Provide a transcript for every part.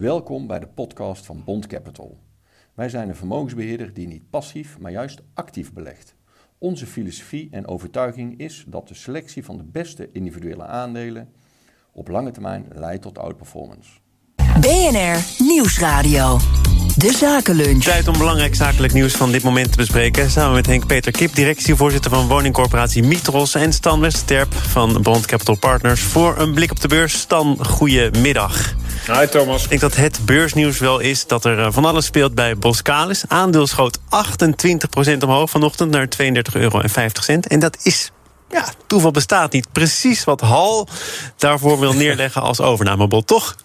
Welkom bij de podcast van Bond Capital. Wij zijn een vermogensbeheerder die niet passief, maar juist actief belegt. Onze filosofie en overtuiging is dat de selectie van de beste individuele aandelen op lange termijn leidt tot outperformance. BNR Nieuwsradio. De Zakenlunch. Tijd om belangrijk zakelijk nieuws van dit moment te bespreken. Samen met Henk-Peter Kip, directievoorzitter van woningcorporatie Mitros... en Stan Westerterp van Bond Capital Partners. Voor een blik op de beurs. Stan, goedemiddag. Hi Thomas. Ik denk dat het beursnieuws wel is dat er eh, van alles speelt bij Boskalis. Aandeel schoot 28% omhoog vanochtend naar 32,50 euro. En dat is ja, toeval bestaat niet. Precies wat Hal daarvoor wil neerleggen als overnamebod, toch?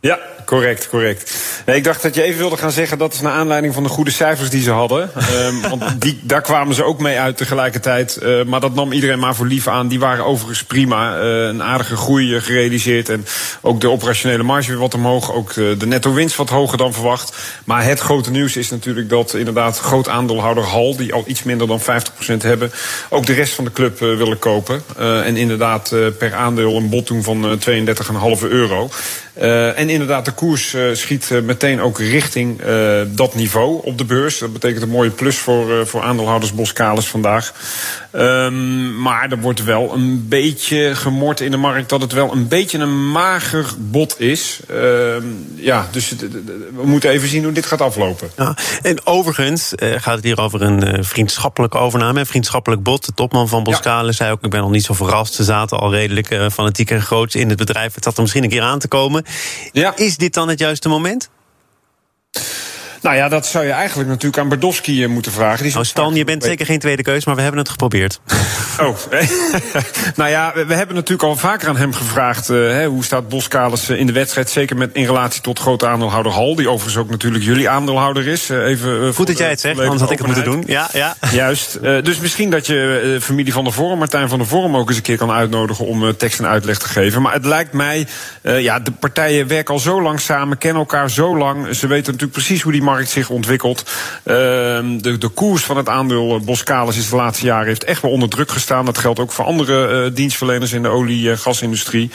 Ja, correct, correct. Nee, ik dacht dat je even wilde gaan zeggen dat is naar aanleiding van de goede cijfers die ze hadden. um, want die, daar kwamen ze ook mee uit tegelijkertijd. Uh, maar dat nam iedereen maar voor lief aan. Die waren overigens prima. Uh, een aardige groei gerealiseerd. En ook de operationele marge weer wat omhoog. Ook de, de netto winst wat hoger dan verwacht. Maar het grote nieuws is natuurlijk dat inderdaad groot aandeelhouder Hal, die al iets minder dan 50% hebben, ook de rest van de club uh, willen kopen. en inderdaad per aandeel een bod doen van 32,5 euro. En inderdaad, de koers uh, schiet uh, meteen ook richting dat niveau op de beurs. Dat betekent een mooie plus voor, voor aandeelhouders Boskalis vandaag. Um, maar er wordt wel een beetje gemord in de markt dat het wel een beetje een mager bod is. Um, ja, dus we moeten even zien hoe dit gaat aflopen. Ja, en overigens gaat het hier over een vriendschappelijke overname, een vriendschappelijk bod. De topman van Boskalis ja. zei ook: Ik ben nog niet zo verrast. Ze zaten al redelijk fanatiek en groot in het bedrijf. Het zat er misschien een keer aan te komen. Ja. Is dit dan het juiste moment? Nou ja, dat zou je eigenlijk natuurlijk aan Berdowski moeten vragen. Die nou, Stan, je bent zeker geen tweede keus, maar we hebben het geprobeerd. Oh, nou ja, we hebben natuurlijk al vaker aan hem gevraagd... Uh, hoe staat Boskalis in de wedstrijd, zeker met, in relatie tot grote aandeelhouder Hal... die overigens ook natuurlijk jullie aandeelhouder is. Even, uh, Goed dat jij het zegt, anders had ik het moeten doen. Ja, ja. Juist. dus misschien dat je familie van der Vorm, Martijn van der Vorm... ook eens een keer kan uitnodigen om tekst en uitleg te geven. Maar het lijkt mij, ja, de partijen werken al zo lang samen... kennen elkaar zo lang. Ze weten natuurlijk precies hoe die markt zich ontwikkelt. Ehm, de, de koers van het aandeel eh, Boskalis is de laatste jaren heeft echt wel onder druk gestaan. Dat geldt ook voor andere uh, dienstverleners in de olie- en gasindustrie.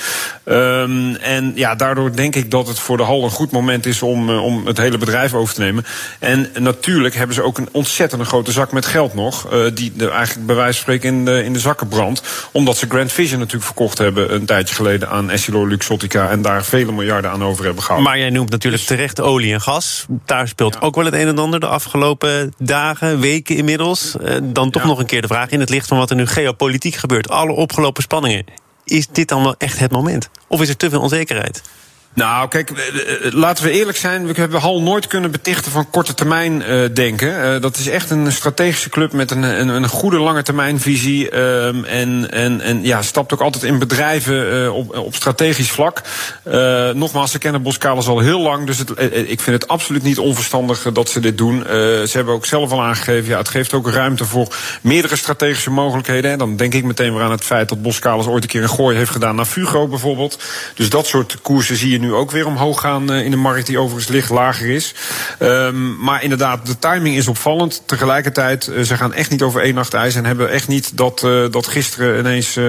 Um, en ja, daardoor denk ik dat het voor de hal een goed moment is om, om het hele bedrijf over te nemen. En natuurlijk hebben ze ook een ontzettend grote zak met geld nog. Die eigenlijk bij wijze van spreken in de, in de zakken brandt. Omdat ze Grand Vision natuurlijk verkocht hebben een tijdje geleden aan Essilor Luxottica. En daar vele miljarden aan over hebben gehouden. Maar jij noemt natuurlijk terecht olie en gas. Daar speelt ook wel het een en ander de afgelopen dagen, weken inmiddels. Uh, dan toch nog een keer de vraag in het licht van wat er nu geopolitiek gebeurt. Alle opgelopen spanningen. Is dit dan wel echt het moment? Of is er te veel onzekerheid? Nou, kijk, laten we eerlijk zijn. We hebben Hal nooit kunnen betichten van korte termijn uh, denken. Dat is echt een strategische club met een, een, een goede lange termijnvisie. Um, en, en, en ja, stapt ook altijd in bedrijven op, op strategisch vlak. nogmaals, ze kennen Boskalis al heel lang. Dus ik vind het absoluut niet onverstandig dat ze dit doen. ze hebben ook zelf al aangegeven, ja, het geeft ook ruimte voor meerdere strategische mogelijkheden. En dan denk ik meteen weer aan het feit dat Boskalis ooit een keer een gooi heeft gedaan naar Fugro bijvoorbeeld. Dus dat soort koersen zie je nu ook weer omhoog gaan in de markt, die overigens licht lager is. Um, maar inderdaad, de timing is opvallend. Tegelijkertijd, uh, ze gaan echt niet over één nacht ijs en hebben echt niet dat, uh, dat gisteren ineens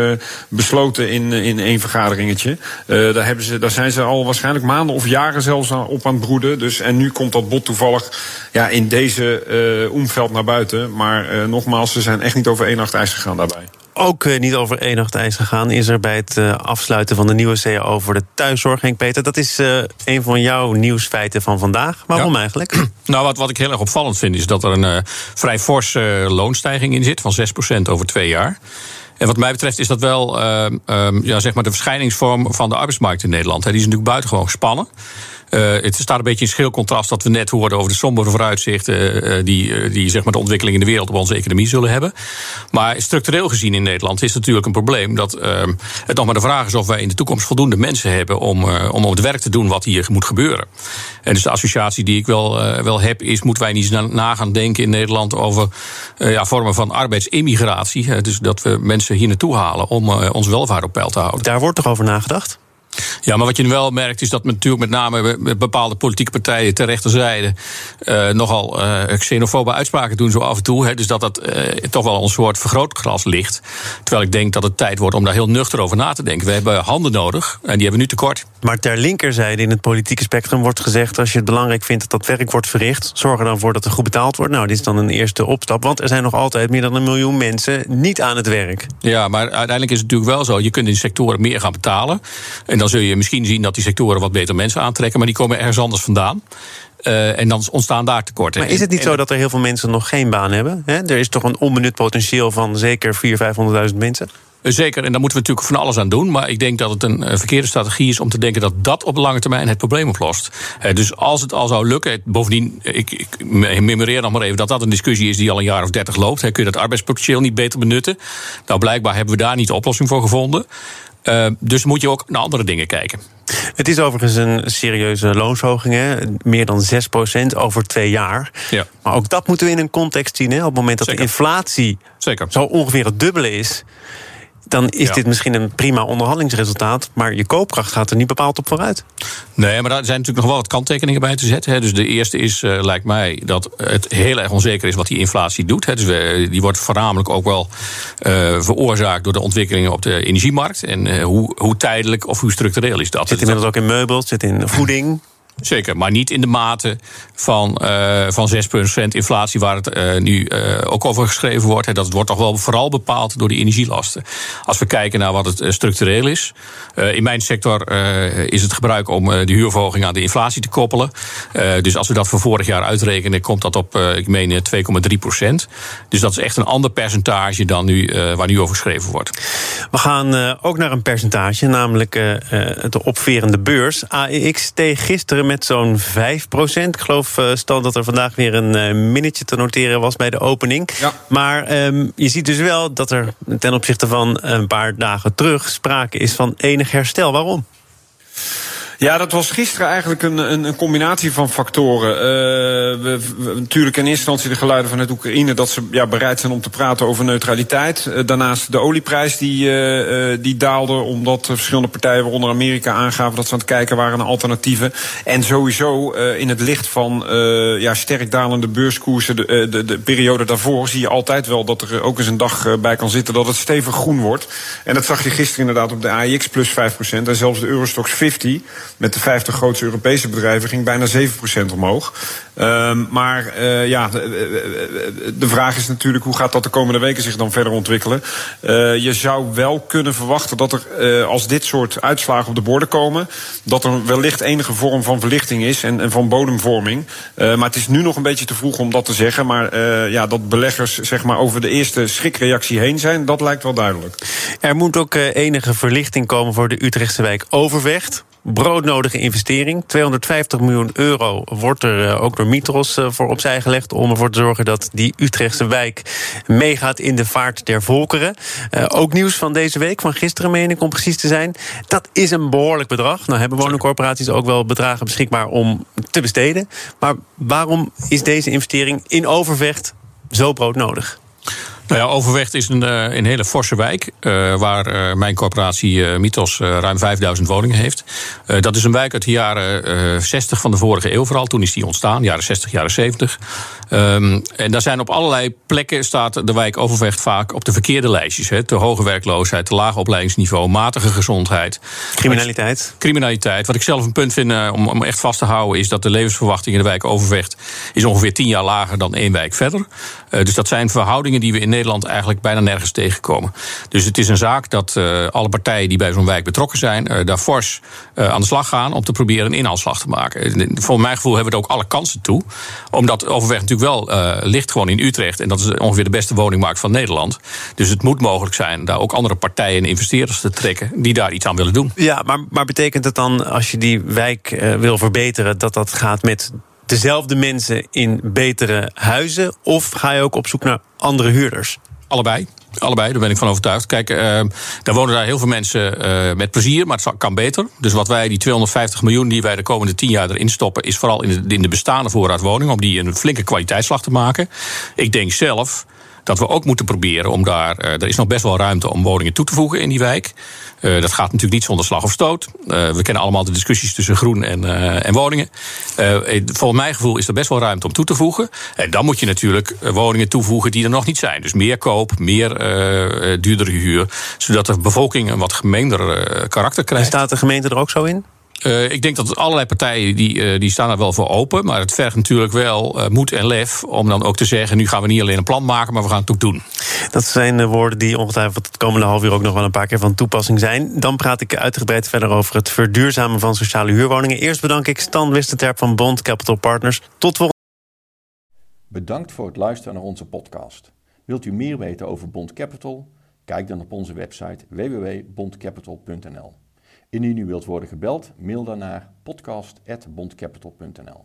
besloten in, in één vergaderingetje. daar, hebben ze, daar zijn ze al waarschijnlijk maanden of jaren zelfs op aan het broeden. Dus, en nu komt dat bot toevallig ja, in deze omveld naar buiten. Maar nogmaals, ze zijn echt niet over één nacht ijs gegaan daarbij ook uh, niet over één nacht ijs gegaan is er bij het uh, afsluiten van de nieuwe CAO over de thuiszorg. Henk Peter, dat is uh, een van jouw nieuwsfeiten van vandaag. Waarom ja. eigenlijk? Nou, wat, wat ik heel erg opvallend vind, is dat er een vrij forse loonstijging in zit van 6% over twee jaar. En wat mij betreft is dat wel ja, zeg maar de verschijningsvorm van de arbeidsmarkt in Nederland. Die is natuurlijk buitengewoon gespannen. Uh, het staat een beetje in schil contrast dat we net hoorden over de sombere vooruitzichten uh, die, uh, die zeg maar de ontwikkeling in de wereld op onze economie zullen hebben. Maar structureel gezien in Nederland is het natuurlijk een probleem dat ehm, het nog maar de vraag is of wij in de toekomst voldoende mensen hebben om, om het werk te doen wat hier moet gebeuren. En dus de associatie die ik wel, wel heb is, moeten wij niet na, na gaan denken in Nederland over ja, vormen van arbeidsimmigratie. dus dat we mensen hier naartoe halen om ons welvaart op peil te houden. Daar wordt toch over nagedacht? Ja, maar wat je nu wel merkt is dat natuurlijk met name bepaalde politieke partijen ter rechterzijde uh, nogal uh, xenofobe uitspraken doen zo af en toe. Hè, dus dat dat uh, toch wel een soort vergrootglas ligt. Terwijl ik denk dat het tijd wordt om daar heel nuchter over na te denken. We hebben handen nodig en die hebben we nu tekort. Maar ter linkerzijde in het politieke spectrum wordt gezegd... als je het belangrijk vindt dat dat werk wordt verricht... zorg er dan voor dat er goed betaald wordt. Nou, dit is dan een eerste opstap. Want er zijn nog altijd meer dan een miljoen mensen niet aan het werk. Ja, maar uiteindelijk is het natuurlijk wel zo. Je kunt in sectoren meer gaan betalen. En dan zul je misschien zien dat die sectoren wat beter mensen aantrekken. Maar die komen ergens anders vandaan. Uh, en dan ontstaan daar tekorten. Maar is het niet zo dat er heel veel mensen nog geen baan hebben? He? Er is toch een onbenut potentieel van zeker 400.000, 500.000 mensen? Eh, zeker, en daar moeten we natuurlijk van alles aan doen. Maar ik denk dat het een eh, verkeerde strategie is om te denken dat dat op lange termijn het probleem oplost. Dus als het al zou lukken, bovendien, ik, ik memoreer nog maar even dat dat een discussie is die al een jaar of dertig loopt. Kun je dat arbeidspotentieel niet beter benutten? Nou, blijkbaar hebben we daar niet de oplossing voor gevonden. Uh, dus moet je ook naar andere dingen kijken. Het is overigens een serieuze loonsverhoging, hè? meer dan 6% over twee jaar. Ja. Maar ook dat moeten we in een context zien. Hè? Op het moment dat de inflatie Zeker. zo ongeveer het dubbele is dan is dit misschien een prima onderhandelingsresultaat. Maar je koopkracht gaat er niet bepaald op vooruit. Nee, maar daar zijn natuurlijk nog wel wat kanttekeningen bij te zetten. Hè. Dus de eerste is, uh, lijkt mij, dat het heel erg onzeker is wat die inflatie doet. Hè. Dus we, die wordt voornamelijk ook wel uh, veroorzaakt door de ontwikkelingen op de energiemarkt. En uh, hoe, hoe tijdelijk of hoe structureel is dat? Zit inmiddels ook in meubels, zit in voeding. Zeker, maar niet in de mate van, uh, van 6% inflatie, waar het uh, nu uh, ook over geschreven wordt. Dat wordt toch wel vooral bepaald door de energielasten. Als we kijken naar wat het structureel is. in mijn sector is het gebruik om de huurverhoging aan de inflatie te koppelen. dus als we dat voor vorig jaar uitrekenen, komt dat op, ik meen, 2,3%. Dus dat is echt een ander percentage dan nu, waar nu over geschreven wordt. We gaan ook naar een percentage, namelijk de opverende beurs. AEX steeg gisteren met zo'n 5% Ik geloof, uh, Stan, dat er vandaag weer een uh, minnetje te noteren was bij de opening. Ja. Maar um, je ziet dus wel dat er ten opzichte van een paar dagen terug sprake is van enig herstel. Waarom? Ja, dat was gisteren eigenlijk een, een, een combinatie van factoren. Uh, we, we, natuurlijk in eerste instantie de geluiden vanuit Oekraïne dat ze ja, bereid zijn om te praten over neutraliteit. Uh, daarnaast de olieprijs die, uh, die daalde, omdat verschillende partijen, waaronder Amerika, aangaven dat ze aan het kijken waren naar alternatieven. En sowieso in het licht van ja, sterk dalende beurskoersen, de, de, de, periode daarvoor, zie je altijd wel dat er ook eens een dag bij kan zitten dat het stevig groen wordt. En dat zag je gisteren inderdaad op de AIX plus 5% en zelfs de Eurostox 50 met de 50 grootste Europese bedrijven ging bijna 7% omhoog. Um, maar uh, ja, de vraag is natuurlijk hoe gaat dat de komende weken zich dan verder ontwikkelen. Uh, je zou wel kunnen verwachten dat er, uh, als dit soort uitslagen op de borden komen, dat er wellicht enige vorm van verlichting is en, en van bodemvorming. maar het is nu nog een beetje te vroeg om dat te zeggen. Maar ja, dat beleggers zeg maar, over de eerste schrikreactie heen zijn, dat lijkt wel duidelijk. Er moet ook enige verlichting komen voor de Utrechtse wijk Overvecht broodnodige investering. 250 miljoen euro wordt er eh, ook door Mitros eh, voor opzij gelegd... om ervoor te zorgen dat die Utrechtse wijk meegaat in de vaart der volkeren. Uh, ook nieuws van deze week, van gisteren meen ik om precies te zijn. Dat is een behoorlijk bedrag. Nou hebben woningcorporaties ook wel bedragen beschikbaar om te besteden. Maar waarom is deze investering in Overvecht zo broodnodig? Nou ja, Overvecht is een, eh, een hele forse wijk. Uh, waar uh, mijn corporatie uh, Mythos ruim 5000 woningen heeft. dat is een wijk uit de jaren 60 van de vorige eeuw vooral. Toen is die ontstaan, jaren 60, jaren 70. Um, ehm, en daar zijn op allerlei plekken staat de wijk Overvecht vaak op de verkeerde lijstjes. Hè. Te hoge werkloosheid, te laag opleidingsniveau, matige gezondheid. Criminaliteit. criminaliteit. Wat ik zelf een punt vind om, om echt vast te houden... is dat de levensverwachting in de wijk Overvecht... is ongeveer 10 jaar lager dan één wijk verder. dus dat zijn verhoudingen die we in Nederland eigenlijk bijna nergens tegenkomen. Dus het is een zaak dat uh, alle partijen die bij zo'n wijk betrokken zijn, uh, daar fors uh, aan de slag gaan om te proberen een inhaalslag te maken. Voor mijn gevoel hebben we er ook alle kansen toe. Omdat Overweg natuurlijk wel ligt gewoon in Utrecht. En dat is ongeveer de beste woningmarkt van Nederland. Dus het moet mogelijk zijn daar ook andere partijen en investeerders te trekken die daar iets aan willen doen. Ja, maar, maar betekent het dan als je die wijk wil verbeteren, dat dat gaat met dezelfde mensen in betere huizen? Of ga je ook op zoek naar andere huurders? Allebei. Allebei, daar ben ik van overtuigd. Kijk, uh, daar wonen daar heel veel mensen uh, met plezier, maar het kan beter. Dus wat wij, die 250 miljoen die wij de komende 10 jaar erin stoppen, is vooral in de, in de bestaande voorraad woningen, om die een flinke kwaliteitsslag te maken. Ik denk zelf dat we ook moeten proberen om daar. Uh, er is nog best wel ruimte om woningen toe te voegen in die wijk. Uh, dat gaat natuurlijk niet zonder slag of stoot. Uh, we kennen allemaal de discussies tussen groen en, en woningen. volgens mijn gevoel is er best wel ruimte om toe te voegen. En dan moet je natuurlijk woningen toevoegen die er nog niet zijn. Dus meer koop, meer duurdere huur. Zodat de bevolking een wat gemeender karakter krijgt. En staat de gemeente er ook zo in? Uh, ik denk dat allerlei partijen die, uh, die staan er wel voor open. Maar het vergt natuurlijk wel uh, moed en lef om dan ook te zeggen... nu gaan we niet alleen een plan maken, maar we gaan het ook doen. Dat zijn woorden die ongetwijfeld het komende half uur... ook nog wel een paar keer van toepassing zijn. Dan praat ik uitgebreid verder over het verduurzamen van sociale huurwoningen. Eerst bedank ik Stan Wistenterp van Bond Capital Partners. Tot volgende Bedankt voor het luisteren naar onze podcast. Wilt u meer weten over Bond Capital? Kijk dan op onze website www.bondcapital.nl. Indien u wilt worden gebeld, mail dan naar podcast.bondcapital.nl.